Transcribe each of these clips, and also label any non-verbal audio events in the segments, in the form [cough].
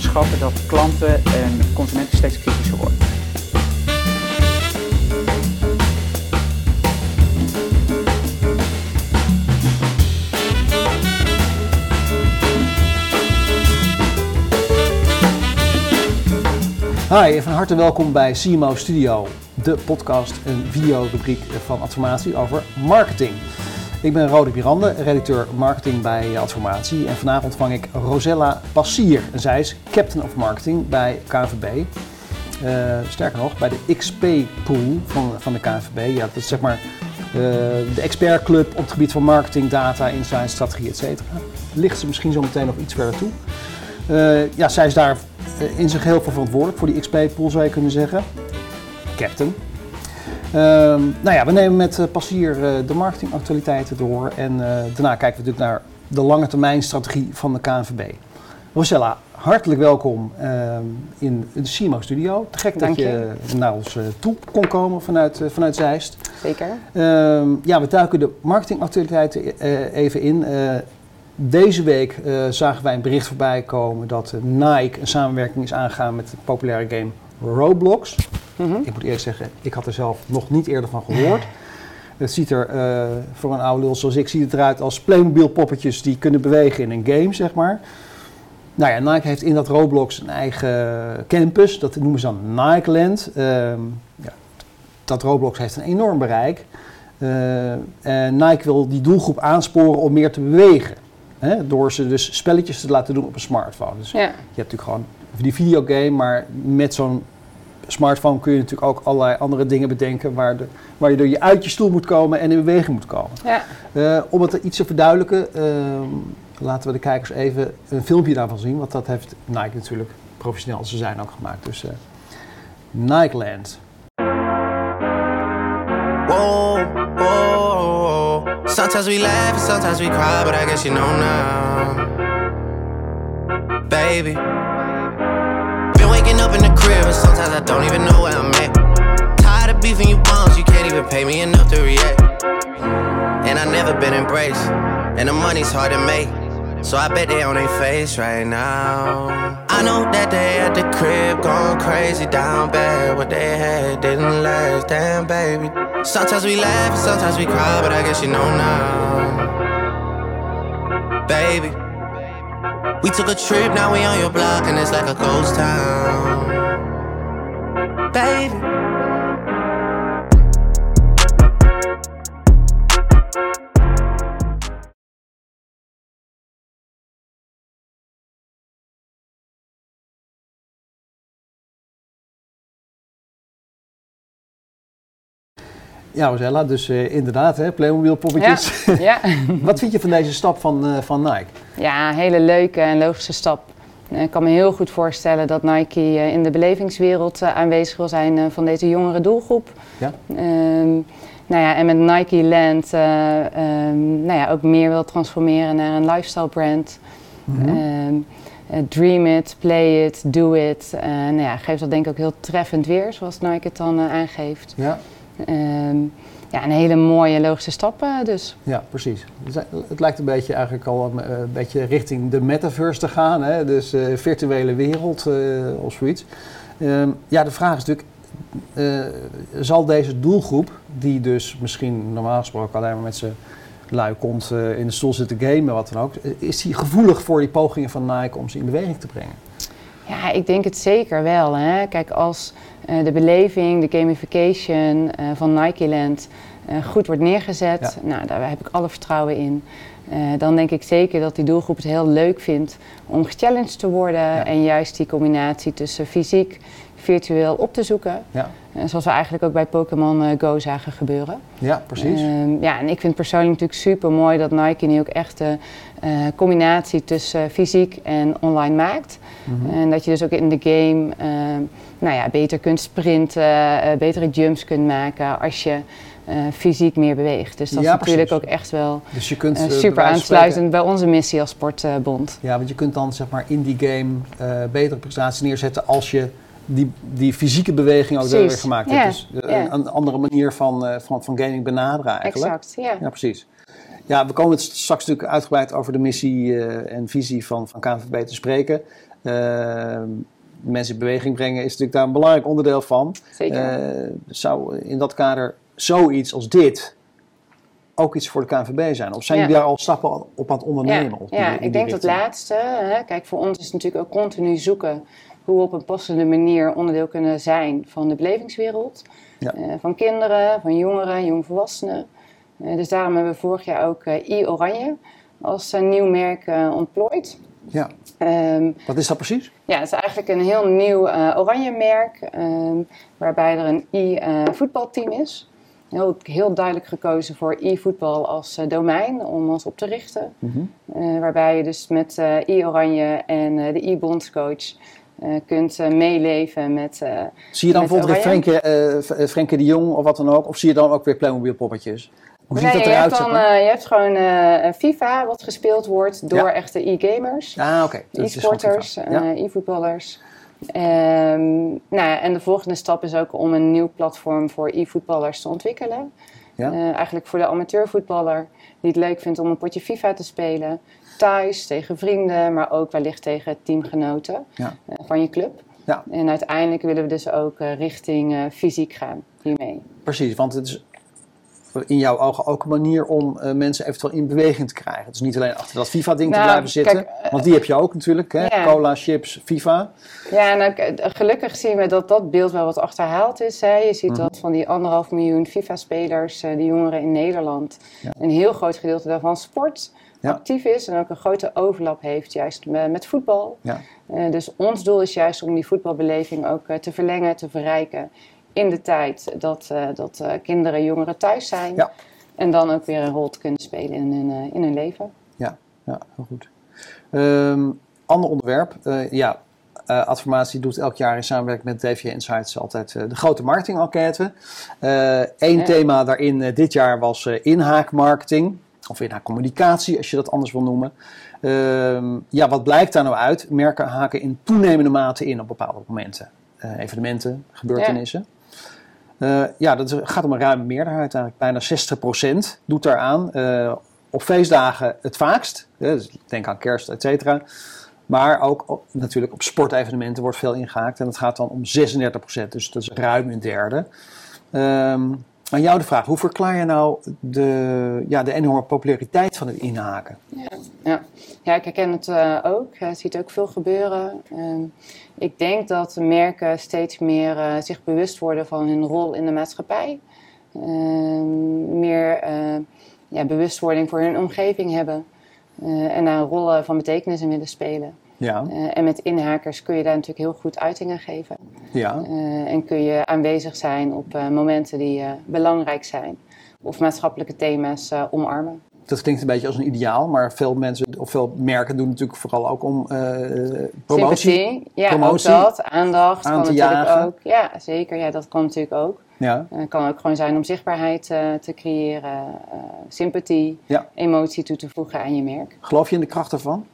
eigenschappen dat klanten en consumenten steeds kritischer worden. Hi, van harte welkom bij CMO Studio, de podcast en videorubriek van Adformatie over marketing. Ik ben Rode Mirande, redacteur marketing bij Adformatie en vandaag ontvang ik Rosella Passier. Zij is Captain of Marketing bij KNVB. Uh, sterker nog, bij de XP Pool van, van de KNVB. Ja, dat is zeg maar uh, de expertclub op het gebied van marketing, data, insights, strategie, etc. Ligt ze misschien zo meteen nog iets verder toe. Uh, ja, zij is daar in zijn geheel voor verantwoordelijk, voor die XP-pool zou je kunnen zeggen. Captain. Uh, nou ja, we nemen met uh, Passier uh, de marketingactualiteiten door en daarna kijken we natuurlijk naar de lange termijn strategie van de KNVB. Rosella, hartelijk welkom ehm, in de CIMO studio. Te gek Dank dat je, je naar ons toe kon komen vanuit, vanuit Zeist. Zeker. Ehm, ja, we duiken de marketingactualiteiten even in. Deze week zagen wij een bericht voorbij komen dat Nike een samenwerking is aangegaan met de populaire game Roblox. Mm -hmm. Ik moet eerlijk zeggen, ik had er zelf nog niet eerder van gehoord. Het ziet er uh, voor een oude lul zoals ik ziet het eruit als Playmobil poppetjes die kunnen bewegen in een game, zeg maar. Nou ja, Nike heeft in dat Roblox een eigen campus, dat noemen ze dan Nike Land. ja, dat Roblox heeft een enorm bereik. en Nike wil die doelgroep aansporen om meer te bewegen. Hè, door ze dus spelletjes te laten doen op een smartphone. Dus ja. je hebt natuurlijk gewoon die videogame, maar met zo'n smartphone kun je natuurlijk ook allerlei andere dingen bedenken waar, de, waar je door je uit je stoel moet komen en in beweging moet komen. Ja. Uh, om het iets te verduidelijken, uh, laten we de kijkers even een filmpje daarvan zien, want dat heeft Nike natuurlijk professioneel als ze zijn ook gemaakt. Dus uh, Nike Land. Whoa, whoa. Sometimes we laugh and sometimes we cry, but I guess you know now. Baby. Been waking up in the crib and sometimes I don't even know where I'm at. Tired of beefing you bums, you can't even pay me enough to react. And I never been embraced, and the money's hard to make. So I bet they on their face right now. I know that they at the crib going crazy down bad. What they had didn't last, damn baby. Sometimes we laugh sometimes we cry, but I guess you know now. Baby, we took a trip, now we on your block, and it's like a ghost town. Baby. Ja, Rosella, dus uh, inderdaad, hè, Playmobil poppetjes. Ja. ja. [laughs] Wat vind je van deze stap van, uh, van Nike? Ja, een hele leuke en logische stap. Ik kan me heel goed voorstellen dat Nike uh, in de belevingswereld aanwezig wil zijn van deze jongere doelgroep. Ja. Um, nou ja, en met Nike Land um, nou ja, ook meer wil transformeren naar een lifestyle brand. Mhm. Um, dream it, play it, do it. nou ja, geeft dat denk ik ook heel treffend weer, zoals Nike het dan aangeeft. Ja. Um, ja, een hele mooie logische stap dus. Ja, precies. Het lijkt een beetje eigenlijk al een, een beetje richting de metaverse te gaan. Hè? Dus uh, virtuele wereld uh, of zoiets. Um, ja, de vraag is natuurlijk, zal deze doelgroep, die dus misschien normaal gesproken alleen maar met zijn lui kont in de stoel zit te gamen, wat dan ook, is die gevoelig voor die pogingen van Nike om ze in beweging te brengen? Ja, ik denk het zeker wel. Hè. Kijk, als uh, de beleving, de gamification uh, van Nike Land uh, goed wordt neergezet, ja. nou, daar heb ik alle vertrouwen in. dan denk ik zeker dat die doelgroep het heel leuk vindt om gechallenged te worden ja. en juist die combinatie tussen fysiek, virtueel op te zoeken. Ja. zoals we eigenlijk ook bij Pokémon Go zagen gebeuren. Ja, precies. Ehm, ja, en ik vind het persoonlijk natuurlijk super mooi dat Nike nu ook echt de combinatie tussen fysiek en online maakt. Mhm. En dat je dus ook in de game uh, nou ja, beter kunt sprinten, uh, betere jumps kunt maken als je uh, fysiek meer beweegt. Dus dat Ja, is natuurlijk precies. ook echt wel Dus je kunt eh, super aansluitend bij onze missie als Sportbond. Ja, want je kunt dan zeg maar in die game eh, betere prestaties neerzetten als je die, die fysieke beweging ook weer gemaakt Ja, hebt. Dus eh, ja. een, een andere manier van, eh, van, van gaming benaderen eigenlijk. Exact, ja. Ja, precies. Ja, we komen het straks natuurlijk uitgebreid over de missie eh, en visie van, van KNVB te spreken. Eh, mensen in beweging brengen is natuurlijk daar een belangrijk onderdeel van. Zeker. Eh, zou in dat kader zoiets als dit ook iets voor de KNVB zijn? Of zijn Ja. jullie daar al stappen op aan het ondernemen? Ja, ja ik denk dat laatste. Hè, kijk, voor ons is het natuurlijk ook continu zoeken hoe we op een passende manier onderdeel kunnen zijn van de belevingswereld. Ja. Eh, van kinderen, van jongeren, jongvolwassenen. Eh, dus daarom hebben we vorig jaar ook eh, i-Oranje als nieuw merk ontplooid. Ja, Ehm, wat is dat precies? ja, het is eigenlijk een heel nieuw eh, oranje merk, ehm, waarbij er een e-voetbalteam is. Heel, heel duidelijk gekozen voor e-voetbal als eh, domein om ons op te richten. Mhm. Eh, waarbij je dus met e-oranje en de e-bondscoach eh, kunt meeleven met... eh, Zie je dan bijvoorbeeld Frenkie de Jong of wat dan ook? Of zie je dan ook weer Playmobil poppetjes? Hoe ziet nee, dat je eruit? hebt, dan, eh, je hebt gewoon eh, een FIFA wat gespeeld wordt door Ja. echte e-gamers. ah, oké. Gewoon e-sporters. Ja. eh, e-voetballers. Ehm, nou ja, en de volgende stap is ook om een nieuw platform voor e-voetballers te ontwikkelen. Ja. Eh, eigenlijk voor de amateurvoetballer die het leuk vindt om een potje FIFA te spelen. Thuis, tegen vrienden, maar ook wellicht tegen teamgenoten eh, van je club. Ja. En uiteindelijk willen we dus ook eh, richting eh, fysiek gaan hiermee. Precies, want het is in jouw ogen ook een manier om eh, mensen eventueel in beweging te krijgen. Het is niet alleen achter dat FIFA-ding te Nou, blijven zitten. kijk, eh, want die heb je ook natuurlijk, hè? Cola, chips, FIFA. Ja, nou, gelukkig zien we dat dat beeld wel wat achterhaald is. Hè. Je ziet Mhm. dat van die anderhalf miljoen FIFA-spelers, eh, die jongeren in Nederland, Ja. een heel groot gedeelte daarvan sport Ja. actief is en ook een grote overlap heeft juist me- met voetbal. Ja. Dus ons doel is juist om die voetbalbeleving ook te verlengen, te verrijken in de tijd dat, eh, dat eh, kinderen, jongeren thuis zijn. Ja. En dan ook weer een rol te kunnen spelen in hun, eh, in hun leven. Ja, ja heel goed. Ehm, ander onderwerp. ja, Adformatie doet elk jaar in samenwerking met DVA Insights altijd de grote marketing-enquête. Eén Ja. thema daarin dit jaar was inhaakmarketing. Of inhaakcommunicatie, als je dat anders wil noemen. Ehm, ja, wat blijkt daar nou uit? Merken haken in toenemende mate in op bepaalde momenten. Evenementen, gebeurtenissen. Ja. Ja, dat gaat om een ruime meerderheid eigenlijk. Bijna 60% doet daaraan. Eh, op feestdagen het vaakst. hè, dus denk aan kerst, et cetera. Maar ook natuurlijk op sportevenementen wordt veel ingehaakt. En dat gaat dan om 36%. Dus dat is ruim een derde. Ehm, aan jou de vraag. Hoe verklaar je nou de, ja, de enorme populariteit van het inhaken? Ja, ja ik herken het eh, ook. Je ziet ook veel gebeuren. Ehm, ik denk dat merken steeds meer eh, zich bewust worden van hun rol in de maatschappij. Ehm, meer eh, ja, bewustwording voor hun omgeving hebben. En daar een rol van betekenis in willen spelen. Ja, Eh, en met inhakers kun je daar natuurlijk heel goed uitingen geven. ja. Eh, en kun je aanwezig zijn op eh, momenten die belangrijk zijn. Of maatschappelijke thema's omarmen. Dat klinkt een beetje als een ideaal, maar veel mensen of veel merken doen natuurlijk vooral ook om promotie. Sympathie, ja, promotie ook dat. Aandacht aan kan natuurlijk jagen. ook. Ja, zeker. Ja, dat kan natuurlijk ook. Ja, Het kan ook gewoon zijn om zichtbaarheid te creëren, sympathie, Ja. emotie toe te voegen aan je merk. geloof je in de kracht daarvan?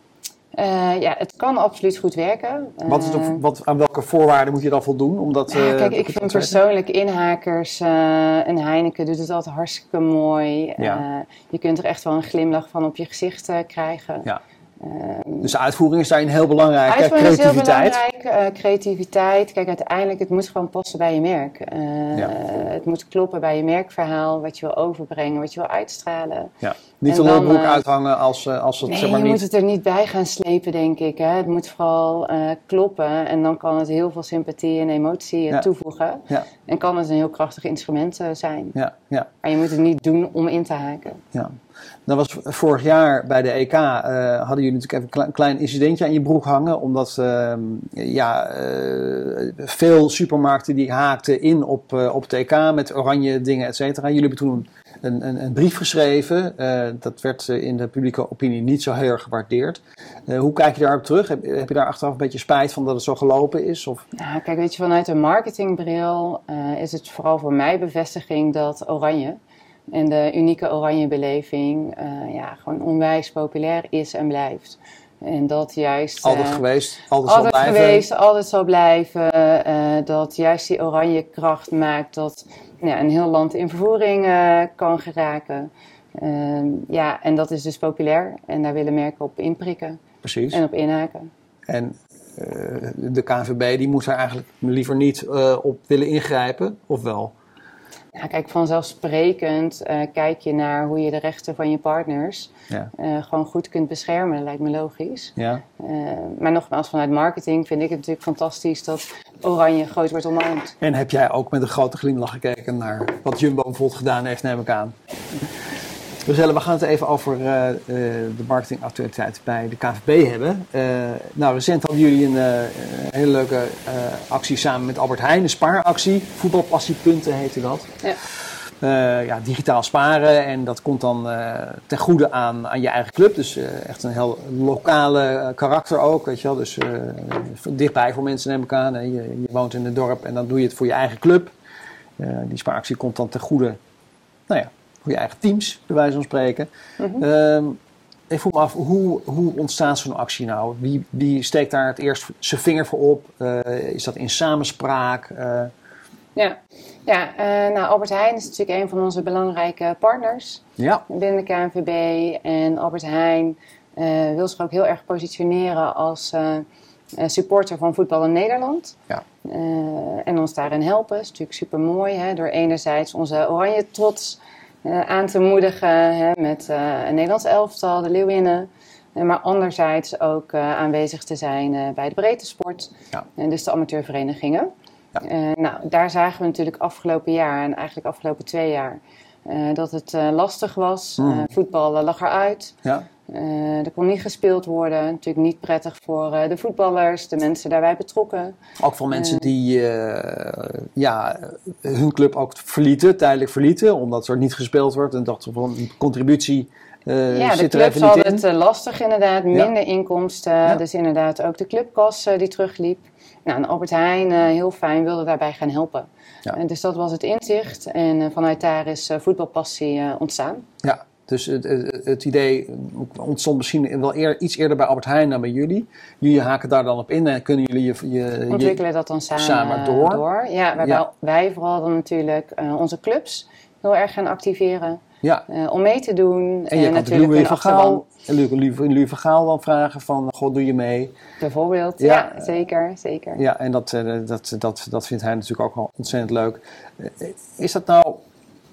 Eh, ja, het kan absoluut goed werken. Wat is Eh, wat, aan welke voorwaarden moet je dan voldoen? Omdat, Ja, eh, kijk, ik vind persoonlijk inhakers en Heineken doet het altijd hartstikke mooi. Ja. Je kunt er echt wel een glimlach van op je gezicht krijgen. Ja. Eh, Dus de uitvoering is daarin heel belangrijk. Uitvoering is heel Creativiteit. belangrijk. eh, creativiteit. Kijk, uiteindelijk, het moet gewoon passen bij je merk. Eh, Ja. Het moet kloppen bij je merkverhaal, wat je wil overbrengen, wat je wil uitstralen. Ja. Niet En de dan, lulbroek eh, uithangen als, eh, als het Nee, zeg maar je niet... moet het er niet bij gaan slepen, denk ik. Hè. Het moet vooral eh, kloppen en dan kan het heel veel sympathie en emotie eh, Ja. toevoegen. Ja, En kan het een heel krachtig instrument eh, zijn. ja, ja. Maar je moet het niet doen om in te haken. Ja. Dat was vorig jaar bij de EK, eh, hadden jullie natuurlijk even een klein, incidentje aan je broek hangen. Omdat ehm, ja, eh, veel supermarkten die haakten in op, eh, op het EK met oranje dingen, et cetera. Jullie hebben toen een, een, een brief geschreven. Dat werd in de publieke opinie niet zo heel erg gewaardeerd. Hoe kijk je daarop terug? Heb, je daar achteraf een beetje spijt van dat het zo gelopen is? Of, kijk, weet je, vanuit een marketingbril is het vooral voor mij bevestiging dat oranje en de unieke oranje beleving eh, ja, gewoon onwijs populair is en blijft. En dat juist... altijd eh, geweest, altijd, zal altijd blijven. geweest, altijd zal blijven. eh, dat juist die oranje kracht maakt dat ja, een heel land in vervoering kan geraken. Ehm, ja, en dat is dus populair. En daar willen merken op inprikken Precies. en op inhaken. En de KNVB die moet daar eigenlijk liever niet op willen ingrijpen, of wel? Ja, kijk, vanzelfsprekend uh, kijk je naar hoe je de rechten van je partners ja. uh, gewoon goed kunt beschermen. Dat lijkt me logisch. Ja. Uh, maar nogmaals, vanuit marketing vind ik het natuurlijk fantastisch dat Oranje groot wordt omarmd. En heb jij ook met een grote glimlach gekeken naar wat Jumbo bijvoorbeeld gedaan heeft, neem ik aan? Marcelle, we gaan het even over uh, de marketingactualiteit bij de KVB hebben. Uh, nou, recent hadden jullie een, uh, hele leuke actie samen met Albert Heijn, een spaaractie. Voetbalpassiepunten heette dat. Ja. ja, digitaal sparen en dat komt dan ten goede aan, aan je eigen club. Dus echt een heel lokale karakter ook, weet je wel. Dus dichtbij voor mensen neem ik aan. Je, je, woont in het dorp en dan doe je het voor je eigen club. die spaaractie komt dan ten goede, nou ja, voor je eigen teams, bij wijze van spreken. Mm -hmm. ik vroeg me af, hoe, hoe ontstaat zo'n actie nou? Wie, wie steekt daar het eerst zijn vinger voor op? Uh, is dat in samenspraak? Uh... Ja, ja uh, nou, Albert Heijn is natuurlijk een van onze belangrijke partners ja. binnen de KNVB. En Albert Heijn wil zich ook heel erg positioneren als supporter van voetbal in Nederland. Ja. en ons daarin helpen. Dat is natuurlijk super mooi. Door enerzijds onze oranje trots aan te moedigen hè, met uh, een Nederlands elftal, de Leeuwinnen. Uh, maar anderzijds ook aanwezig te zijn bij de breedte sport. Ja. En dus de amateurverenigingen. Ja. nou, daar zagen we natuurlijk afgelopen jaar en eigenlijk afgelopen twee jaar dat het lastig was. Mm. voetbal lag eruit. Ja. Uh, er kon niet gespeeld worden. Natuurlijk niet prettig voor uh, de voetballers, de mensen daarbij betrokken. Ook voor mensen uh, die ja, hun club ook verlieten, tijdelijk verlieten, omdat er niet gespeeld wordt en dat er een contributie ja, de clubs hadden het lastig inderdaad, minder inkomsten. Ja. Dus inderdaad ook de clubkas die terugliep. Nou, en Albert Heijn, heel fijn, wilde daarbij gaan helpen. Ja. dus dat was het inzicht en vanuit daar is voetbalpassie ontstaan. Ja, dus het, het, idee ontstond misschien wel eer, iets eerder bij Albert Heijn dan bij jullie. Jullie haken daar dan op in en kunnen jullie je, je ontwikkelen dat dan samen, samen door. door. Ja, waarbij wij vooral dan natuurlijk uh, onze clubs heel erg gaan activeren. Ja. Uh, om mee te doen. En je en kan natuurlijk Louis van Gaal, Louis van Gaal dan vragen van, god doe je mee? Bijvoorbeeld, ja, ja zeker, zeker. Ja, en dat, uh, dat, dat, dat vindt hij natuurlijk ook wel ontzettend leuk. Is dat nou,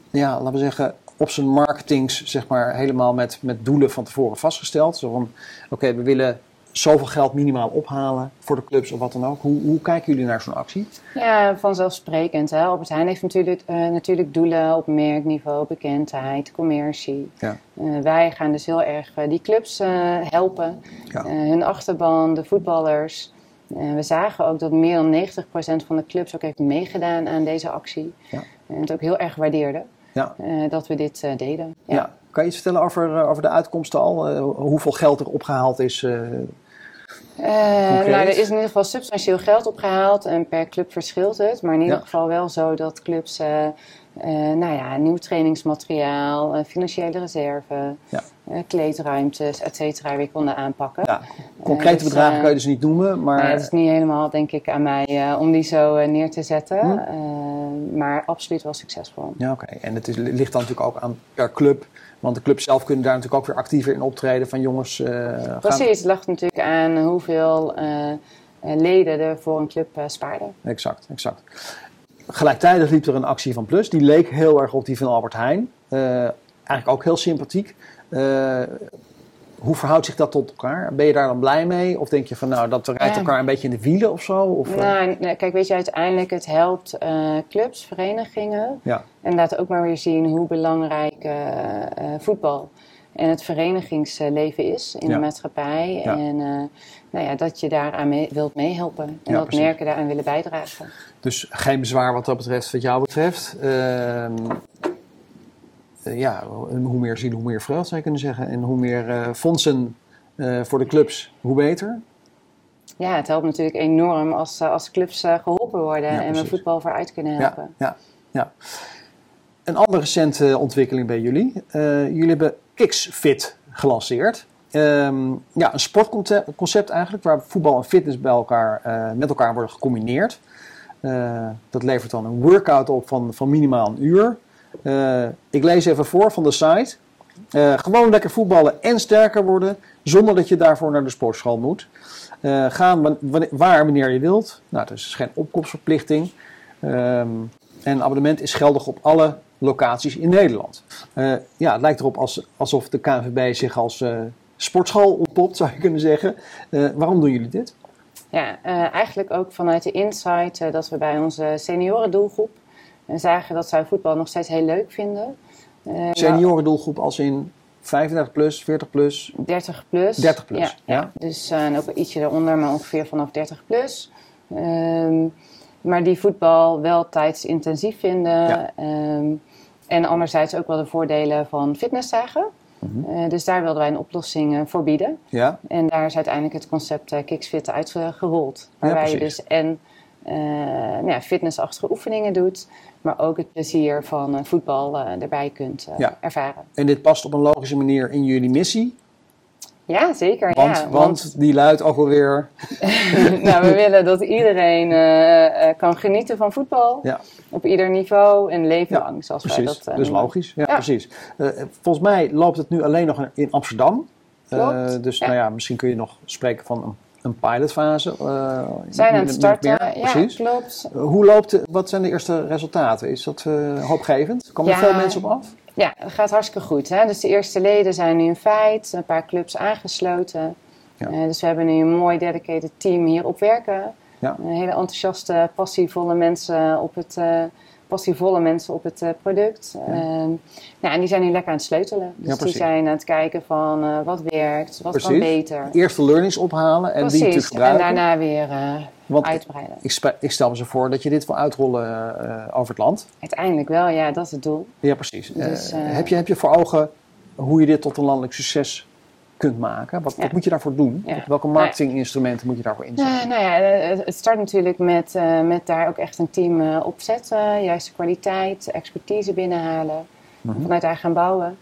ja, laten we zeggen op zijn marketings, zeg maar, helemaal met, met doelen van tevoren vastgesteld. Zo van, oké, we willen zoveel geld minimaal ophalen voor de clubs of wat dan ook. Hoe, hoe kijken jullie naar zo'n actie? Ja, vanzelfsprekend. Hè. Albert Heijn heeft natuurlijk, uh, natuurlijk doelen op merkniveau, bekendheid, commercie. Ja. Uh, wij gaan dus heel erg uh, die clubs helpen. Ja. hun achterban, de voetballers. we zagen ook dat meer dan 90% van de clubs ook heeft meegedaan aan deze actie. Ja. En het ook heel erg waardeerde ja. Uh, dat we dit uh, deden. Ja. Kan je iets vertellen over, uh, over de uitkomsten al? hoeveel geld er opgehaald is? nou, er is in ieder geval substantieel geld opgehaald en per club verschilt het. Maar in ieder geval wel zo dat clubs nou ja, nieuw trainingsmateriaal, financiële reserve, ja. kleedruimtes, et cetera, weer konden aanpakken. Ja, concrete dus, bedragen kan je dus niet noemen, maar... Nou, het is niet helemaal, denk ik, aan mij om die zo neer te zetten. Hm? maar absoluut wel succesvol. Ja, oké. En het is, ligt dan natuurlijk ook aan per club. Want de clubs zelf kunnen daar natuurlijk ook weer actiever in optreden van jongens. Uh, Precies, het lag natuurlijk aan hoeveel uh, leden er voor een club uh, spaarden. Exact, exact. Gelijktijdig liep er een actie van Plus. Die leek heel erg op die van Albert Heijn. eigenlijk ook heel sympathiek. Hoe verhoudt zich dat tot elkaar? Ben je daar dan blij mee? Of denk je van nou, dat rijdt elkaar een beetje in de wielen of zo? Of, nou, nee, kijk, weet je, uiteindelijk het helpt clubs, verenigingen. Ja. En laat ook maar weer zien hoe belangrijk voetbal en het verenigingsleven is in de maatschappij. Ja. En nou ja, dat je daaraan mee, wilt meehelpen. En dat merken daaraan willen bijdragen. Dus geen bezwaar wat dat betreft, wat jou betreft. Ehm, uh, ja, hoe meer zielen, hoe meer vreugde zou je kunnen zeggen. En hoe meer uh, fondsen uh, voor de clubs, hoe beter. Ja, het helpt natuurlijk enorm als, als clubs geholpen worden ja, en we voetbal vooruit kunnen helpen. Ja, ja, ja. Een andere recente ontwikkeling bij jullie. jullie hebben Kicksfit gelanceerd. Um, ja, een sportconcept eigenlijk, waar voetbal en fitness bij elkaar, met elkaar worden gecombineerd. Dat levert dan een workout op van, van minimaal een uur. Uh, ik lees even voor van de site. Eh, gewoon lekker voetballen en sterker worden, zonder dat je daarvoor naar de sportschool moet. Eh, gaan wa- wa- waar wanneer je wilt. Nou, er is dus geen opkomstverplichting. Ehm, en abonnement is geldig op alle locaties in Nederland. Eh, ja, het lijkt erop als, alsof de KNVB zich als eh, sportschool ontpopt, zou je kunnen zeggen. Eh, waarom doen jullie dit? Ja, eh, eigenlijk ook vanuit de insight eh, dat we bij onze seniorendoelgroep eh, zagen dat zij voetbal nog steeds heel leuk vinden. Nou, Seniorendoelgroep als in 35 plus, 40 plus, 30 plus. 30 plus, Ja, ja. Dus en ook ietsje daaronder, maar ongeveer vanaf 30 plus. Ehm, maar die voetbal wel tijdsintensief vinden. Ja. Ehm, en anderzijds ook wel de voordelen van fitness zagen. Mhm. Eh, dus daar wilden wij een oplossing eh, voor bieden. Ja, En daar is uiteindelijk het concept eh, Kicksfit uitgerold. Waarbij je dus en nou ja, fitnessachtige oefeningen doet, maar ook het plezier van voetbal erbij kunt Ja. ervaren. en dit past op een logische manier in jullie missie. Ja, zeker. Want, ja, want die luidt ook alweer. [laughs] nou, we [laughs] willen dat iedereen eh, eh, kan genieten van voetbal. Ja. Op ieder niveau en leven Ja, lang, zoals wij Precies, dat eh, dus logisch. Ja, precies. Volgens mij loopt het nu alleen nog in Amsterdam. Dus. Nou ja, misschien kun je nog spreken van een, een pilotfase. We zijn aan het starten. meer. Ja, Precies. klopt. Hoe loopt wat zijn de eerste resultaten? Is dat eh, hoopgevend? Komen er veel mensen op af? Ja, dat gaat hartstikke goed. Hè? Dus de eerste leden zijn nu in feit, een paar clubs aangesloten. Ja. Eh, dus we hebben nu een mooi dedicated team hier op werken. Ja. Hele enthousiaste, passievolle mensen op het, eh, passievolle mensen op het eh, product. Ja. Ehm, nou, en die zijn nu lekker aan het sleutelen. Dus die zijn aan het kijken van eh, wat werkt, wat kan beter. Eerst de learnings ophalen en die Precies, natuurlijk en gebruiken. daarna weer eh, Want uitbreiden. ik, ik stel me zo voor dat je dit wil uitrollen over het land. Uiteindelijk wel, ja, dat is het doel. Ja, precies. Dus, heb, je, heb je voor ogen hoe je dit tot een landelijk succes kunt maken? Wat, moet je daarvoor doen? Ja. Welke marketinginstrumenten moet je daarvoor inzetten? Eh, nou ja, het- start natuurlijk met, eh, met daar ook echt een team eh, opzetten. Juiste kwaliteit, expertise binnenhalen. Mhm. Vanuit daar gaan bouwen.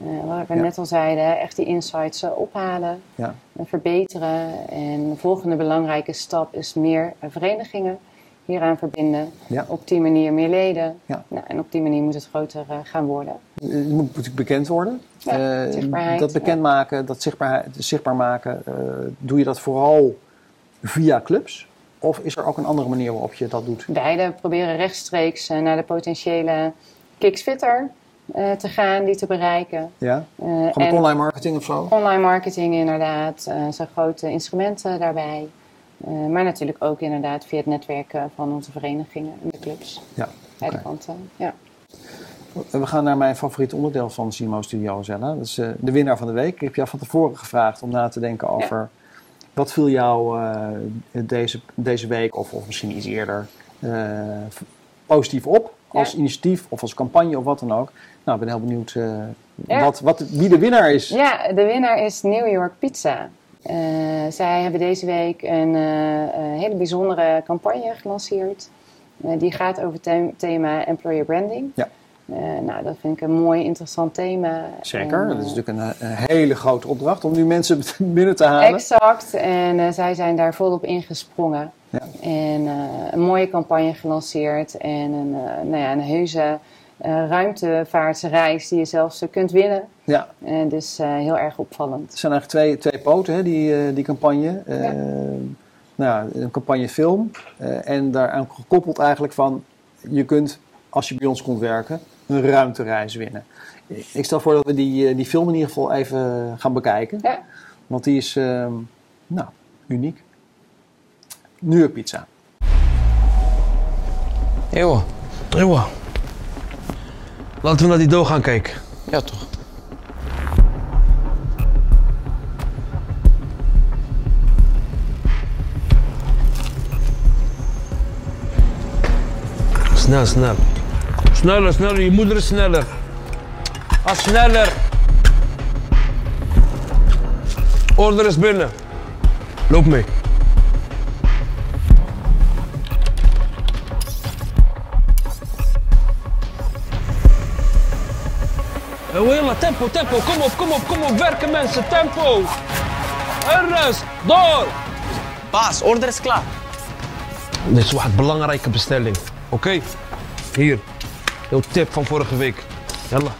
Eh, wat we Ja. net al zeiden, echt die insights ophalen. Ja. en verbeteren. En de volgende belangrijke stap is meer verenigingen hieraan verbinden. Ja. Op die manier meer leden. Ja. Nou, en op die manier moet het groter eh, gaan worden. Het moet natuurlijk bekend worden. Ja, Eh, dat bekendmaken, dat zichtbaar, zichtbaar maken, eh, doe je dat vooral via clubs? Of is er ook een andere manier waarop je dat doet? Beide proberen rechtstreeks eh, naar de potentiële kicksfitter eh, te gaan, die te bereiken. Ja? Eh, Gewoon online marketing of zo? online marketing inderdaad, eh zijn grote instrumenten daarbij. Eh, maar natuurlijk ook inderdaad via het netwerken van onze verenigingen en de clubs. Ja, Beide oké. kanten, ja. We gaan naar mijn favoriete onderdeel van Simo Studio, Zella. Dat is eh, de winnaar van de week. Ik heb jou van tevoren gevraagd om na te denken over... wat viel jou eh, deze, deze week, of, of misschien iets eerder, eh, positief op? Als initiatief of als campagne of wat dan ook. Nou, ik ben heel benieuwd eh, Ja. wat, wat, wie de winnaar is. Ja, de winnaar is New York Pizza. Eh, zij hebben deze week een eh, een hele bijzondere campagne gelanceerd. Eh, die gaat over het them- thema employer branding. Ja. Eh, nou, dat vind ik een mooi, interessant thema. Zeker, En, dat is eh, natuurlijk een, een hele grote opdracht om nu mensen [laughs] binnen te halen. Exact, en eh, zij zijn daar volop ingesprongen. Ja. En eh, een mooie campagne gelanceerd en een, eh, nou ja, een heuse eh, ruimtevaartreis die je zelfs eh, kunt winnen. Ja, En dus eh, heel erg opvallend. het zijn eigenlijk twee, twee poten, hè, die, eh, die campagne. Eh, Ja. nou, ja, een campagne film. eh, en daaraan gekoppeld eigenlijk van... je kunt, als je bij ons komt werken, een ruimtereis winnen. Ik stel voor dat we die, die film in ieder geval even gaan bekijken. Ja. Want die is, eh, nou, uniek. New York Pizza. Eeuwen. Eeuwen. Laten we naar die doog gaan kijken. Ja, toch? Snel, snel. Sneller, sneller. Je moeder is sneller. Ga sneller. Order is binnen. Loop mee. Eh, Willen tempo, tempo. Kom op, kom op, kom op. Werken mensen, tempo. Ernst door. Baas, order is klaar. Dit is een belangrijke bestelling. Oké, hier. Jouw tip van vorige week. Jalla,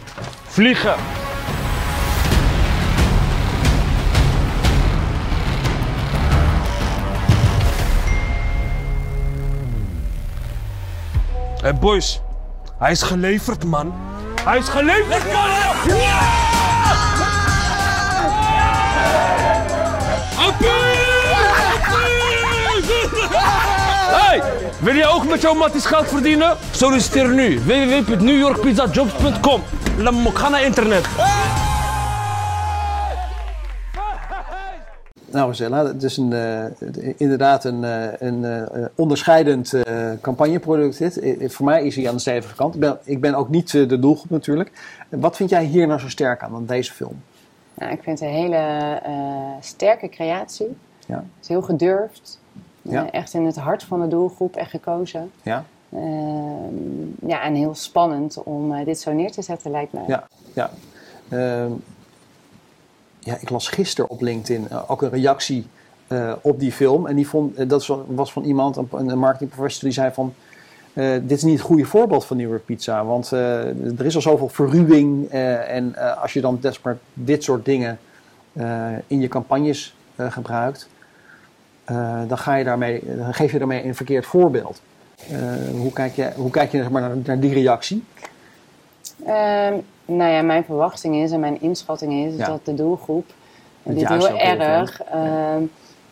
vliegen. Hey boys, hij is geleverd man. Hij is geleverd man! Ja! Hey, wil je ook met jouw matties geld verdienen? Solliciteer nu www.newyorkpizzajobs.com. Ga naar internet. Nou, Rosella, het is een, eh, inderdaad een, eh, een eh, onderscheidend campagneproduct. Dit. Voor mij is hij aan de stevige kant. Ik ben, ik ben ook niet de doelgroep natuurlijk. Wat vind jij hier nou zo sterk aan, aan deze film? Nou, ik vind het een hele sterke creatie. Ja. Het is heel gedurfd. Ja. echt in het hart van de doelgroep, echt gekozen. Ja? Ehm, ja, en heel spannend om dit zo neer te zetten, lijkt mij. Ja, ja. Ja, ik las gisteren op LinkedIn eh, ook een reactie eh, op die film. En die vond, eh, dat was- van iemand, een, marketingprofessor, die zei van... dit is niet het goede voorbeeld van York Pizza. Want er is al zoveel verruwing. en als je dan desperate dit soort dingen in je campagnes gebruikt... dan, ga je daarmee, dan geef je daarmee een verkeerd voorbeeld. Hoe kijk je, hoe kijk je zeg maar, naar, naar die reactie? Ehm, nou ja, mijn verwachting is en mijn inschatting is Ja. dat de doelgroep dit heel erg ehm,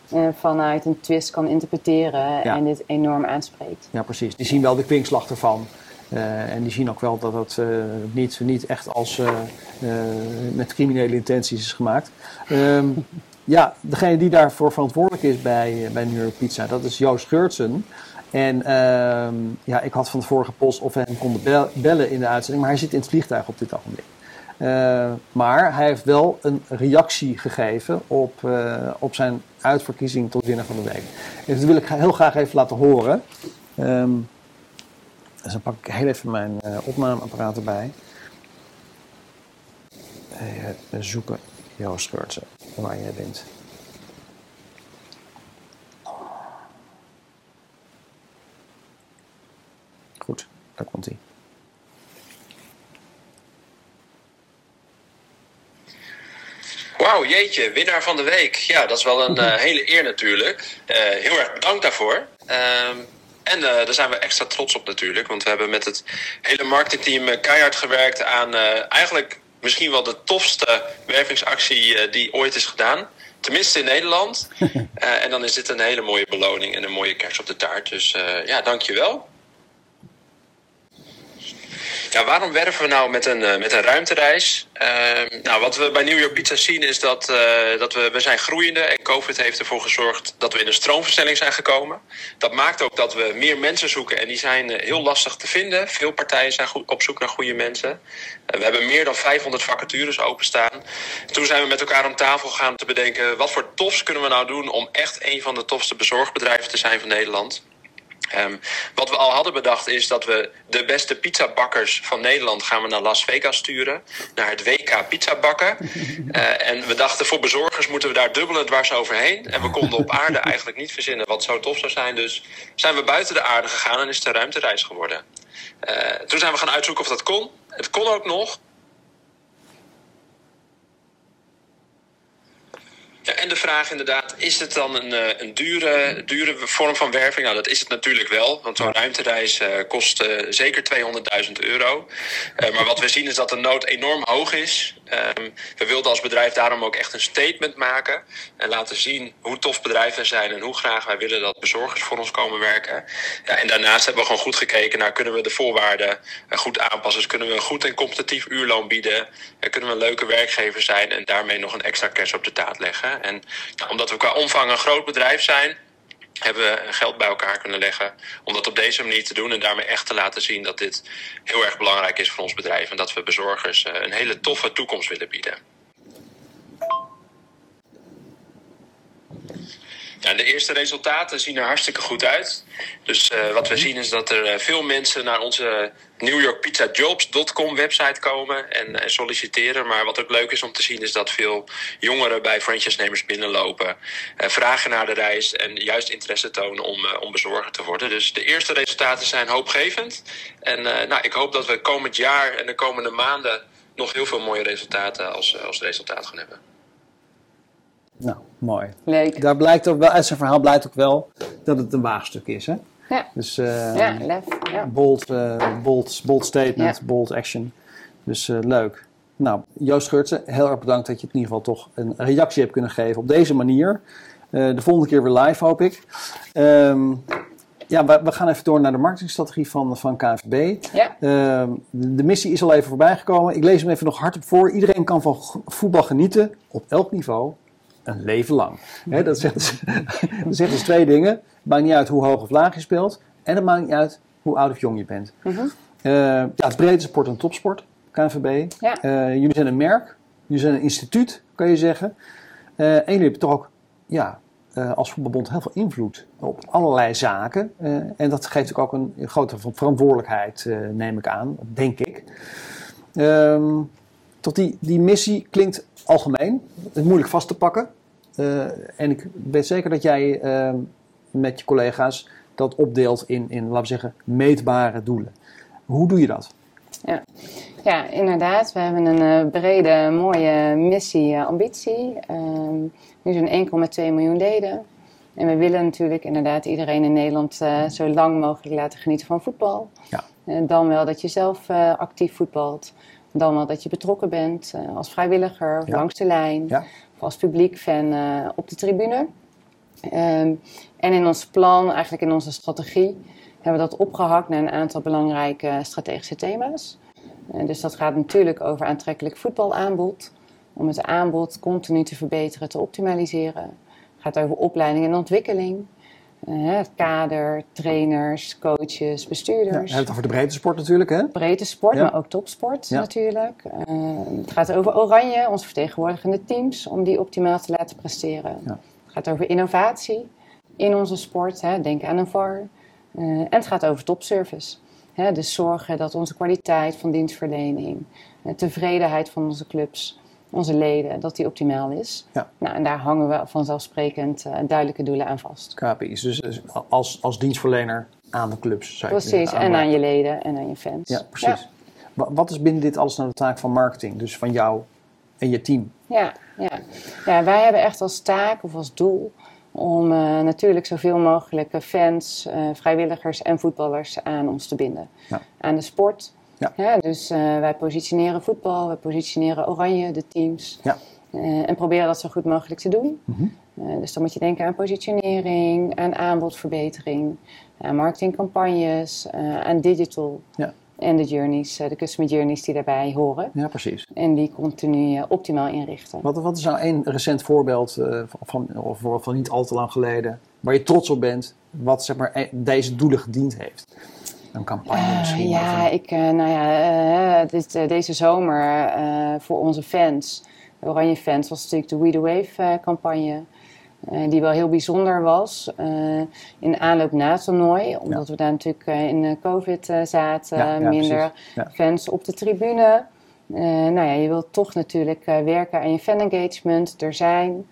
eh, vanuit een twist kan interpreteren en dit enorm aanspreekt. Ja, precies. Die zien wel de kwinkslag ervan. Eh, en die zien ook wel dat het eh, niet, niet echt als met criminele intenties is gemaakt. Ehm, [laughs] ja, degene die daarvoor verantwoordelijk is bij, bij New York Pizza, dat is Joost Geurtsen. En ehm, ja, ik had van tevoren gepost of we hem konden bel- bellen in de uitzending, maar hij zit in het vliegtuig op dit ogenblik. Eh, maar hij heeft wel een reactie gegeven op, eh, op zijn uitverkiezing tot winnaar van de week. En dat wil ik heel graag even laten horen. Ehm, dus dan pak ik heel even mijn eh, opnameapparaat erbij. Zoeken, Joost Geurtsen, waar jij bent. Goed, daar komt hij. Wauw, jeetje, winnaar van de week. Ja, dat is wel een eh, [laughs] hele eer natuurlijk. Eh, heel erg bedankt daarvoor. Ehm, en eh, daar zijn we extra trots op natuurlijk. Want we hebben met het hele marketingteam keihard gewerkt aan eigenlijk misschien wel de tofste wervingsactie die ooit is gedaan. Tenminste in Nederland. [laughs] En dan is dit een hele mooie beloning en een mooie kers op de taart. Dus ja, dankjewel. Ja, waarom werven we nou met een, eh, met een ruimtereis? Ehm, nou, wat we bij New York Pizza zien is dat, eh, dat we, we zijn groeiende en COVID heeft ervoor gezorgd dat we in een stroomversnelling zijn gekomen. Dat maakt ook dat we meer mensen zoeken en die zijn eh, heel lastig te vinden. Veel partijen zijn goed- op zoek naar goede mensen. We hebben meer dan 500 vacatures openstaan. Toen zijn we met elkaar om tafel gegaan te bedenken wat voor tofs kunnen we nou doen om echt een van de tofste bezorgbedrijven te zijn van Nederland. Ehm, wat we al hadden bedacht is dat we de beste pizzabakkers van Nederland gaan we naar Las Vegas sturen. Naar het WK pizza bakken. [laughs] Eh, en we dachten voor bezorgers moeten we daar dubbel en dwars overheen. En we konden op aarde [laughs] eigenlijk niet verzinnen wat zo tof zou zijn. Dus zijn we buiten de aarde gegaan en is het een ruimtereis geworden. Eh, toen zijn we gaan uitzoeken of dat kon. Het kon ook nog. Ja, en de vraag inderdaad, is het dan een, eh, een dure, dure vorm van werving? Nou, dat is het natuurlijk wel, want zo'n ruimtereis eh, kost eh, zeker 200.000 euro. Maar wat we zien is dat de nood enorm hoog is. Ehm, we wilden als bedrijf daarom ook echt een statement maken en laten zien hoe tof bedrijven zijn en hoe graag wij willen dat bezorgers voor ons komen werken. Ja, en daarnaast hebben we gewoon goed gekeken naar kunnen we de voorwaarden goed aanpassen. Dus kunnen we een goed en competitief uurloon bieden? En kunnen we een leuke werkgever zijn en daarmee nog een extra kers op de taart leggen? En omdat we qua omvang een groot bedrijf zijn, hebben we geld bij elkaar kunnen leggen om dat op deze manier te doen en daarmee echt te laten zien dat dit heel erg belangrijk is voor ons bedrijf en dat we bezorgers eh, een hele toffe toekomst willen bieden. Ja, de eerste resultaten zien er hartstikke goed uit. Dus eh, wat we zien is dat er eh, veel mensen naar onze NewYorkPizzaJobs.com website komen en, en solliciteren. Maar wat ook leuk is om te zien is dat veel jongeren bij franchise-nemers binnenlopen, eh, vragen naar de reis en juist interesse tonen om, om bezorger te worden. Dus de eerste resultaten zijn hoopgevend. En nou, ik hoop dat we komend jaar en de komende maanden nog heel veel mooie resultaten als, als resultaat gaan hebben. Nou, mooi. Leuk. Daar blijkt ook wel, uit zijn verhaal blijkt ook wel dat het een waagstuk is. Hè? Ja. Dus eh, ja, lef. Ja. bold, eh, bold, bold statement, Ja. bold action. Dus eh, leuk. Nou, Joost Geurtsen, heel erg bedankt dat je het in ieder geval toch een reactie hebt kunnen geven op deze manier. De volgende keer weer live, hoop ik. Ehm, ja, we, we gaan even door naar de marketingstrategie van, van KNVB. Ja. Ehm, de, de missie is al even voorbij gekomen. Ik lees hem even nog hardop voor. Iedereen kan van voetbal genieten, op elk niveau, een leven lang. Dat, zegt dus, [laughs] dat zegt dus twee dingen. Het maakt niet uit hoe hoog of laag je speelt. En het maakt niet uit hoe oud of jong je bent. Eh, ja, het is breedte sport en topsport, KNVB. Ja. Eh, jullie zijn een merk, jullie zijn een instituut, kan je zeggen. Eh, en jullie hebben toch ook ja, als voetbalbond heel veel invloed op allerlei zaken. En dat geeft ook, een grote ver- verantwoordelijkheid, neem ik aan, denk ik. Ehm, tot die, die missie klinkt algemeen, het is moeilijk vast te pakken. Eh, en ik weet zeker dat jij ehm, met je collega's dat opdeelt in, in, laten we zeggen, meetbare doelen. Hoe doe je dat? Ja, inderdaad. We hebben een eh, brede, mooie missie, eh, ambitie. Ehm, nu zijn 1,2 miljoen leden. En we willen natuurlijk inderdaad iedereen in Nederland eh, zo lang mogelijk laten genieten van voetbal. Ja. Eh, dan wel dat je zelf eh, actief voetbalt. Dan wel dat je betrokken bent eh, als vrijwilliger of Ja. langs de lijn. Ja. Of als publiek fan eh, op de tribune. Ehm, en in ons plan, eigenlijk in onze strategie, hebben we dat opgehakt naar een aantal belangrijke strategische thema's. Dus dat gaat natuurlijk over aantrekkelijk voetbalaanbod. Om het aanbod continu te verbeteren, te optimaliseren. Het gaat over opleiding en ontwikkeling. Eh, het kader, trainers, coaches, Ja, we bestuurders. hebben het over de breedte sport natuurlijk, hè? Breedte sport, Ja. maar ook topsport Ja. natuurlijk. Eh, het gaat over Oranje, onze vertegenwoordigende teams, om die optimaal te laten presteren. Ja. Het gaat over innovatie in onze sport, hè, denk aan een VAR. Eh, en het gaat over topservice. Hè, dus zorgen dat onze kwaliteit van dienstverlening, de tevredenheid van onze clubs, onze leden, dat die optimaal is. Ja. Nou, en daar hangen we vanzelfsprekend eh, duidelijke doelen aan vast. KPI's. Dus dus als, als dienstverlener aan de clubs. Zou Precies, en aan je leden en aan je fans. Ja, precies. Wa- Wat is binnen dit alles nou de taak van marketing? Dus van jou en je team? Ja, ja. ja, wij hebben echt als taak of als doel om eh, natuurlijk zoveel mogelijk eh, fans, eh, vrijwilligers en voetballers aan ons te binden. Ja. Aan de sport. Ja. dus eh, wij positioneren voetbal, wij positioneren Oranje, de teams. Ja. Eh, en proberen dat zo goed mogelijk te doen. Mhm. Eh, dus dan moet je denken aan positionering, aan aanbodverbetering, aan marketingcampagnes, aan digital. Ja. En de journeys, de customer journeys die daarbij horen. Ja, precies. En die continu optimaal inrichten. Wat, wat is nou één recent voorbeeld van, of van, van niet al te lang geleden, waar je trots op bent, wat zeg maar, deze doelen gediend heeft? Een campagne Eh, misschien? ja, een- ik, eh, nou ja, eh, dit, deze zomer voor onze fans, de Oranje fans, was natuurlijk de We The Wave campagne. die wel heel bijzonder was. in aanloop na het toernooi, omdat we daar natuurlijk eh, in COVID zaten, Ja, ja, minder fans op de tribune. Nou ja, je wilt toch natuurlijk werken aan je fan engagement, er zijn.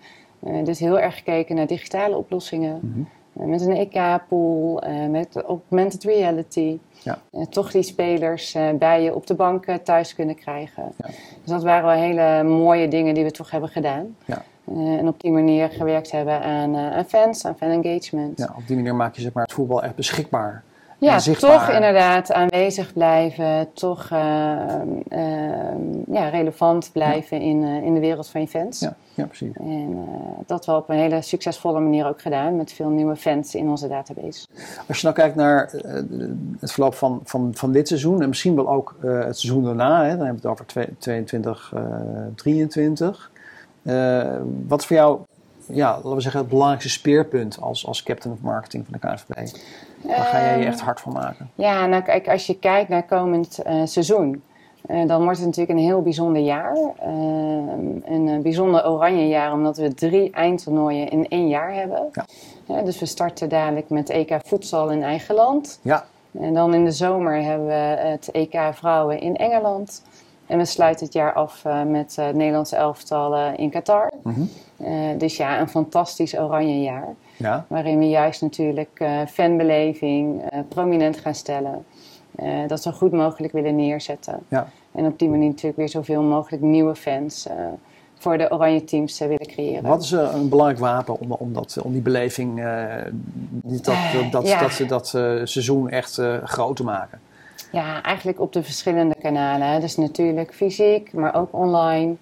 Dus heel erg gekeken naar digitale oplossingen. Mhm. Met een EK-pool, eh, met augmented reality. Ja. Eh, toch die spelers eh, bij je op de bank eh, thuis kunnen krijgen. Ja. Dus dat waren wel hele mooie dingen die we toch hebben gedaan. Ja. Eh, en op die manier gewerkt hebben aan, eh, aan fans, aan fan engagement. ja, op die manier maak je zeg maar, het voetbal echt beschikbaar. Ja, zichtbaar. toch inderdaad aanwezig blijven, toch eh, ehm, ja, relevant blijven in, eh, in de wereld van je fans. Ja, ja precies. En eh, dat wel op een hele succesvolle manier ook gedaan, met veel nieuwe fans in onze database. Als je nou kijkt naar het verloop van, van, van dit seizoen en misschien wel ook het seizoen daarna, hè, dan hebben we het over twee- 22, eh 23. Eh, wat is voor jou, ja, laten we zeggen, het belangrijkste speerpunt als, als captain of marketing van de KNVB? Waar ga jij je Ehm, echt hard van maken? Ja, nou kijk, als je kijkt naar komend eh, seizoen, eh, dan wordt het natuurlijk een heel bijzonder jaar. Eh, een eh, bijzonder oranje jaar, omdat we drie eindtoernooien in één jaar hebben. Ja. Ja, dus we starten dadelijk met EK voedsel in eigen land. Ja, En dan in de zomer hebben we het EK vrouwen in Engeland. En we sluiten het jaar af eh, met het Nederlandse elftal in Qatar. Mhm. Eh, dus ja, een fantastisch oranje jaar. ja, Waarin we juist natuurlijk fanbeleving prominent gaan stellen. Dat zo goed mogelijk willen neerzetten. ja. En op die manier natuurlijk weer zoveel mogelijk nieuwe fans voor de oranje teams willen creëren. Wat is een belangrijk wapen om, om, dat, om die beleving, dat, dat, dat, dat, dat seizoen echt groot te maken? Ja, eigenlijk op de verschillende kanalen. Dus natuurlijk fysiek, maar ook online.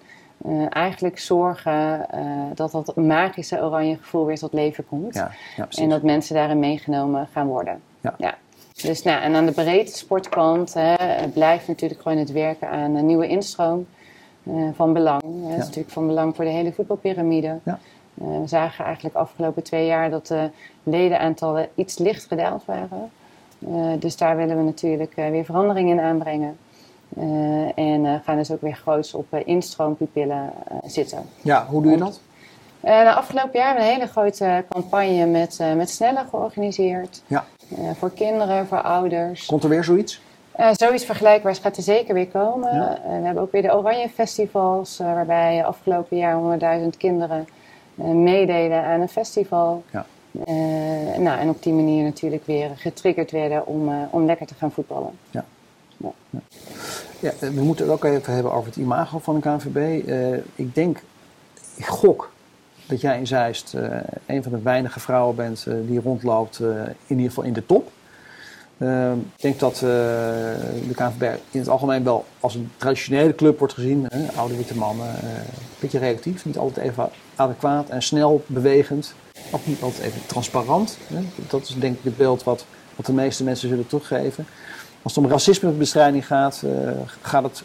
Uh, eigenlijk zorgen uh, dat dat magische oranje gevoel weer tot leven komt. Ja, ja, en dat mensen daarin meegenomen gaan worden. Ja. ja. Dus nou, en aan de breedte sportkant hè, blijft natuurlijk gewoon het werken aan een nieuwe instroom uh, van belang. Hè. Dat is natuurlijk van belang voor de hele voetbalpyramide. Ja. we zagen eigenlijk afgelopen twee jaar dat de ledenaantallen iets licht gedaald waren. Dus daar willen we natuurlijk weer verandering in aanbrengen. Uh, en gaan dus ook weer groots op instroompupillen zitten. Ja, hoe doe je dat? de afgelopen jaar hebben we een hele grote campagne met, met Sneller georganiseerd. Ja. voor kinderen, voor ouders. Komt er weer zoiets? zoiets vergelijkbaars gaat er zeker weer komen. Ja. we hebben ook weer de Oranje Festivals, waarbij afgelopen jaar 100.000 kinderen meededen aan een festival. Ja. Nou, en op die manier natuurlijk weer getriggerd werden om, om lekker te gaan voetballen. Ja. Ja. ja. we moeten het ook even hebben over het imago van de KNVB. Uh, ik denk, ik gok dat jij in Zeist uh, een van de weinige vrouwen bent uh, die rondloopt, in ieder geval in de top. ik denk dat de KNVB in het algemeen wel als een traditionele club wordt gezien. oude witte mannen, een beetje relatief, niet altijd even adequaat en snel bewegend. Ook niet altijd even transparant. Dat is denk ik het beeld wat, wat de meeste mensen zullen teruggeven. Als het om racismebestrijding gaat, uh, gaat het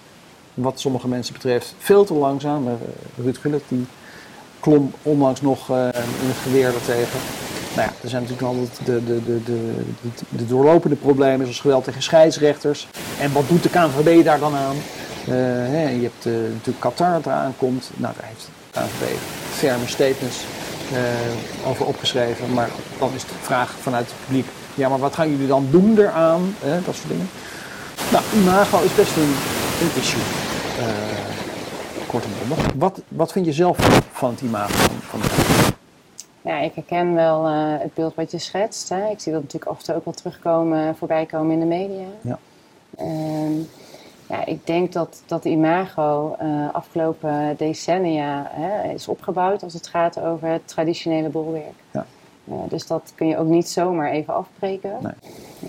wat sommige mensen betreft veel te langzaam. Uh, Ruud Gullit die klom onlangs nog uh, in het geweer daartegen. Nou ja, er zijn natuurlijk altijd de, de, de, de, de, doorlopende problemen zoals geweld tegen scheidsrechters. En wat doet de KNVB daar dan aan? Hè, je hebt natuurlijk Qatar dat eraan komt. Nou, daar heeft de KNVB ferme statements over opgeschreven. Maar dan is de vraag vanuit het publiek ja, maar wat gaan jullie dan doen eraan? Dat soort dingen. Nou, imago is best een, een issue. Uh, kort en bondig. Wat, wat vind je zelf van het imago van, de Ja, ik herken wel uh, het beeld wat je schetst. Hè. Ik zie dat natuurlijk af en toe ook wel terugkomen, voorbij komen in de media. Ja. Uh, ja, ik denk dat dat imago uh, afgelopen decennia hè, is opgebouwd als het gaat over het traditionele bolwerk. Ja. Uh, dus dat kun je ook niet zomaar even afbreken. Nee.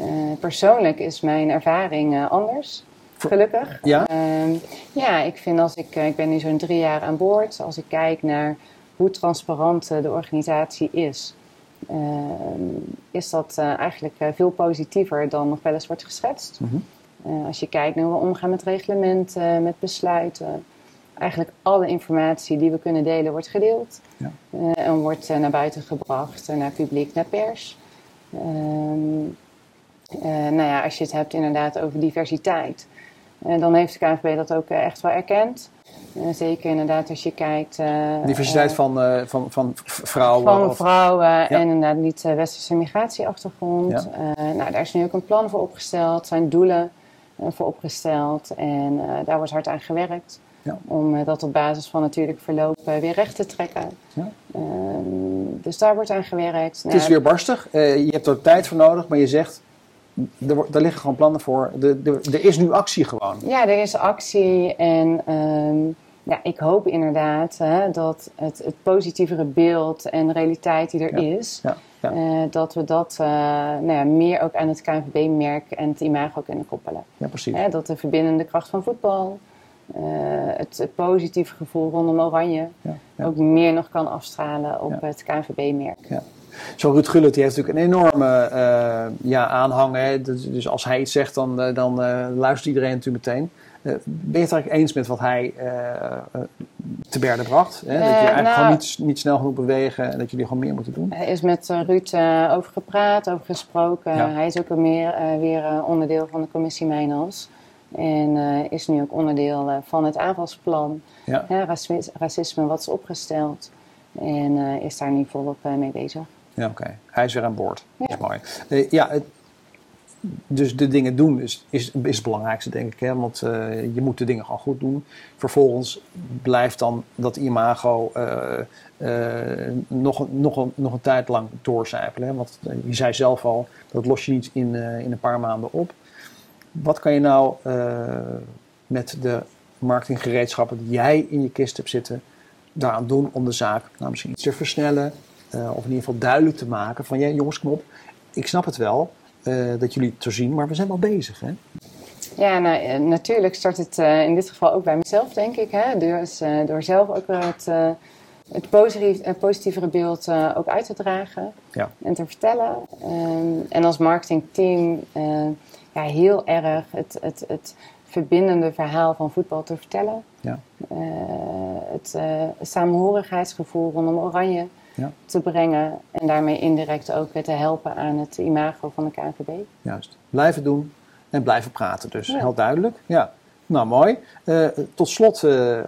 Uh, persoonlijk is mijn ervaring anders. Gelukkig. Ja? Ehm, ja, ik vind als ik, ik ben nu zo'n drie jaar aan boord. Als ik kijk naar hoe transparant de organisatie is, ehm, is dat eigenlijk veel positiever dan nog wel eens wordt geschetst. Mm -hmm. Als je kijkt naar hoe we omgaan met reglementen, met besluiten eigenlijk alle informatie die we kunnen delen wordt gedeeld. Ja. Uh, en wordt uh, naar buiten gebracht, naar publiek, naar pers. Um, nou ja, als je het hebt inderdaad over diversiteit, dan heeft de KNVB dat ook echt wel erkend. zeker inderdaad als je kijkt... diversiteit van, van, van vrouwen? Van of... vrouwen Ja. en inderdaad niet westerse migratieachtergrond. Ja. nou, daar is nu ook een plan voor opgesteld, zijn doelen voor opgesteld. En daar wordt hard aan gewerkt. Ja. Om uh, dat op basis van natuurlijk verloop uh, weer recht te trekken. Ja. Uh, dus daar wordt aan gewerkt. Het is weer barstig. Uh, je hebt er tijd voor nodig, maar je zegt, er, er liggen gewoon plannen voor. De, de, er is nu actie gewoon. Ja, er is actie en um, ja, ik hoop inderdaad hè, dat het, het positievere beeld en realiteit die er Ja. is, Ja. Uh, dat we dat uh, nou ja, meer ook aan het KNVB-merk en het imago kunnen koppelen. ja, precies. Dat de verbindende kracht van voetbal, uh, het, het positieve gevoel rondom Oranje, Ja, ook meer nog kan afstralen op het KNVB-merk. Ja. Zo Ruud Gullit die heeft natuurlijk een enorme eh, ja, aanhang. Hè. Dus, dus als hij iets zegt, dan, eh, dan eh, luistert iedereen natuurlijk meteen. Eh, ben je het eigenlijk eens met wat hij eh, eh, te berde bracht? Hè? Dat je eigenlijk nou- gewoon niet, niet snel genoeg bewegen en dat jullie gewoon meer moeten doen? Er is met Ruud over gepraat, over gesproken. Ja. Hij is ook weer, meer, weer onderdeel van de commissie Mijnals. En is nu ook onderdeel van het aanvalsplan Ja. hè, racisme, racisme wat is opgesteld. En is daar nu volop mee bezig. Ja, oké. Hij is weer aan boord. Dat is mooi. Ja, het- dus de dingen doen is, is, is het belangrijkste, denk ik. Hè? Want eh, je moet de dingen gewoon goed doen. Vervolgens blijft dan dat imago eh, eh, nog, nog, een, nog een tijd lang doorcijpelen. Hè? Want je zei zelf al, dat los je niet in, in een paar maanden op. Wat kan je nou met de marketinggereedschappen die jij in je kist hebt zitten daaraan doen om de zaak nou, misschien iets te versnellen. of in ieder geval duidelijk te maken van ja, jongens, kom op. Ik snap het wel dat jullie het zo zien, maar we zijn wel bezig. Hè? Ja, nou, eh, natuurlijk start het eh, in dit geval ook bij mezelf, denk ik. Hè? Dus, eh, door zelf ook wel het, eh, het positief, eh, positievere beeld eh, ook uit te dragen Ja. en te vertellen. Ehm, en als marketingteam eh, ja, heel erg het, het, het verbindende verhaal van voetbal te vertellen. Ja. Eh, het eh, samenhorigheidsgevoel rondom Oranje Ja. te brengen. En daarmee indirect ook weer te helpen aan het imago van de KNVB. Juist. Blijven doen en blijven praten. Dus Ja. heel duidelijk. Ja. Nou, mooi. Eh, tot slot,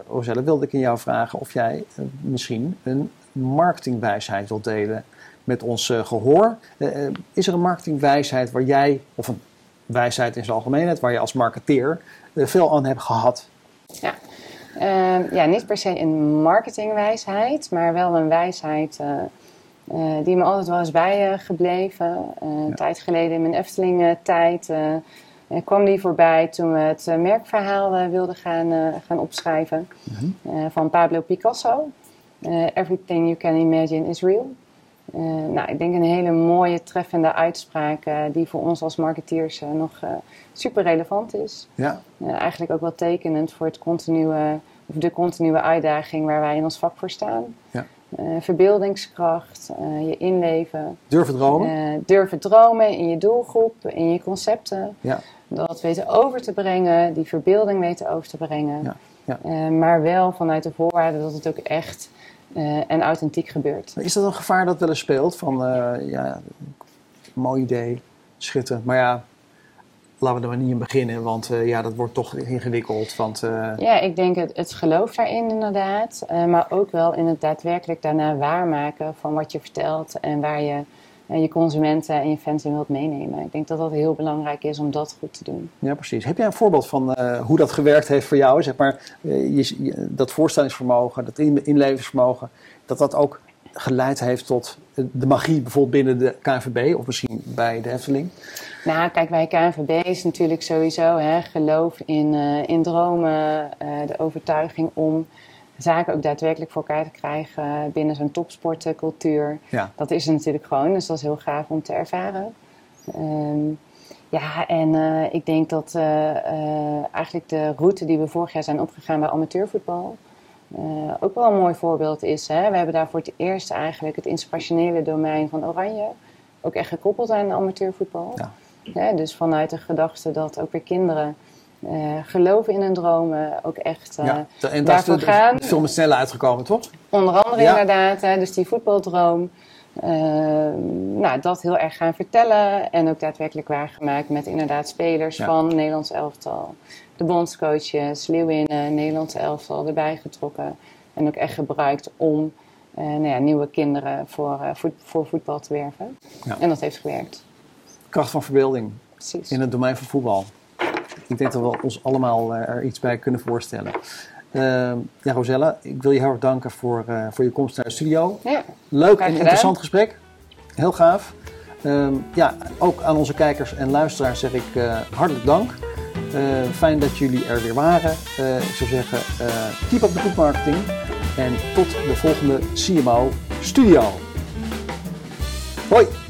Roselle, wilde ik in jou vragen of jij eh, misschien een marketingwijsheid wilt delen met ons eh, gehoor. Eh, eh, is er een marketingwijsheid waar jij, of een wijsheid in zijn algemeenheid, waar je als marketeer veel aan hebt gehad? Ja. Ehm, ja, niet per se een marketingwijsheid, maar wel een wijsheid eh, eh, die me altijd wel is bijgebleven. Eh, Een tijd geleden in mijn Efteling-tijd kwam die voorbij toen we het merkverhaal wilden gaan, gaan opschrijven eh, van Pablo Picasso. Everything you can imagine is real. Eh, nou, ik denk een hele mooie, treffende uitspraak eh, die voor ons als marketeers eh, nog super relevant is. Ja, eigenlijk ook wel tekenend voor het continue, of de continue uitdaging waar wij in ons vak voor staan. Ja. Verbeeldingskracht, je inleven, durven dromen. durven dromen in je doelgroep, in je concepten. Ja. Dat weten over te brengen, die verbeelding weten over te brengen. Ja, ja. Maar wel vanuit de voorwaarde dat het ook echt en authentiek gebeurt. Is dat een gevaar dat wel eens speelt? Van, eh, ja, mooi idee, schitterend. Maar ja, laten we er maar niet in beginnen, want eh, ja, dat wordt toch ingewikkeld. Want eh, Ja, ik denk het, het geloof daarin inderdaad. eh, maar ook wel in het daadwerkelijk daarna waarmaken van wat je vertelt en waar je eh, je consumenten en je fans in wilt meenemen. Ik denk dat dat heel belangrijk is om dat goed te doen. Ja, precies. Heb jij een voorbeeld van eh, hoe dat gewerkt heeft voor jou? Zeg maar, eh, je, je- dat voorstellingsvermogen, dat in, inlevingsvermogen, dat dat ook geleid heeft tot eh, de magie bijvoorbeeld binnen de KNVB of misschien bij de Efteling? Nou, kijk, bij KNVB is natuurlijk sowieso hè, geloof in, in dromen, de overtuiging om zaken ook daadwerkelijk voor elkaar te krijgen binnen zo'n topsportcultuur. Ja, Dat is er natuurlijk gewoon, dus dat is heel gaaf om te ervaren. Ehm, ja, en eh, ik denk dat eh, eh, eigenlijk de route die we vorig jaar zijn opgegaan bij amateurvoetbal ook wel een mooi voorbeeld is. Hè? We hebben daar voor het eerst eigenlijk het inspirationele domein van Oranje ook echt gekoppeld aan amateurvoetbal. Ja. Hè, dus vanuit de gedachte dat ook weer kinderen eh, geloven in hun dromen, ook echt eh, ja. En daar is gaan. film is sneller uitgekomen, toch? Onder andere Ja. inderdaad, hè, dus die voetbaldroom. eh, nou, dat heel erg gaan vertellen en ook daadwerkelijk waargemaakt met inderdaad spelers Ja. van Nederlands elftal. De bondscoaches, Leeuwinnen, Nederlands elftal erbij getrokken. En ook echt gebruikt om eh, nou ja, nieuwe kinderen voor, eh, voet- voor voetbal te werven. En dat heeft gewerkt, Kracht van verbeelding precies. in het domein van voetbal. Ik denk dat we ons allemaal eh, er iets bij kunnen voorstellen. Ehm, ja, Rosella, ik wil je heel erg danken voor, eh, voor je komst naar de studio. Ja, Leuk en interessant gesprek. Heel gaaf. Ehm, ja, ook aan onze kijkers en luisteraars zeg ik eh, hartelijk dank. Eh, fijn dat jullie er weer waren. Ik zou zeggen, keep up the good marketing. En tot de volgende CMO Studio. Hoi!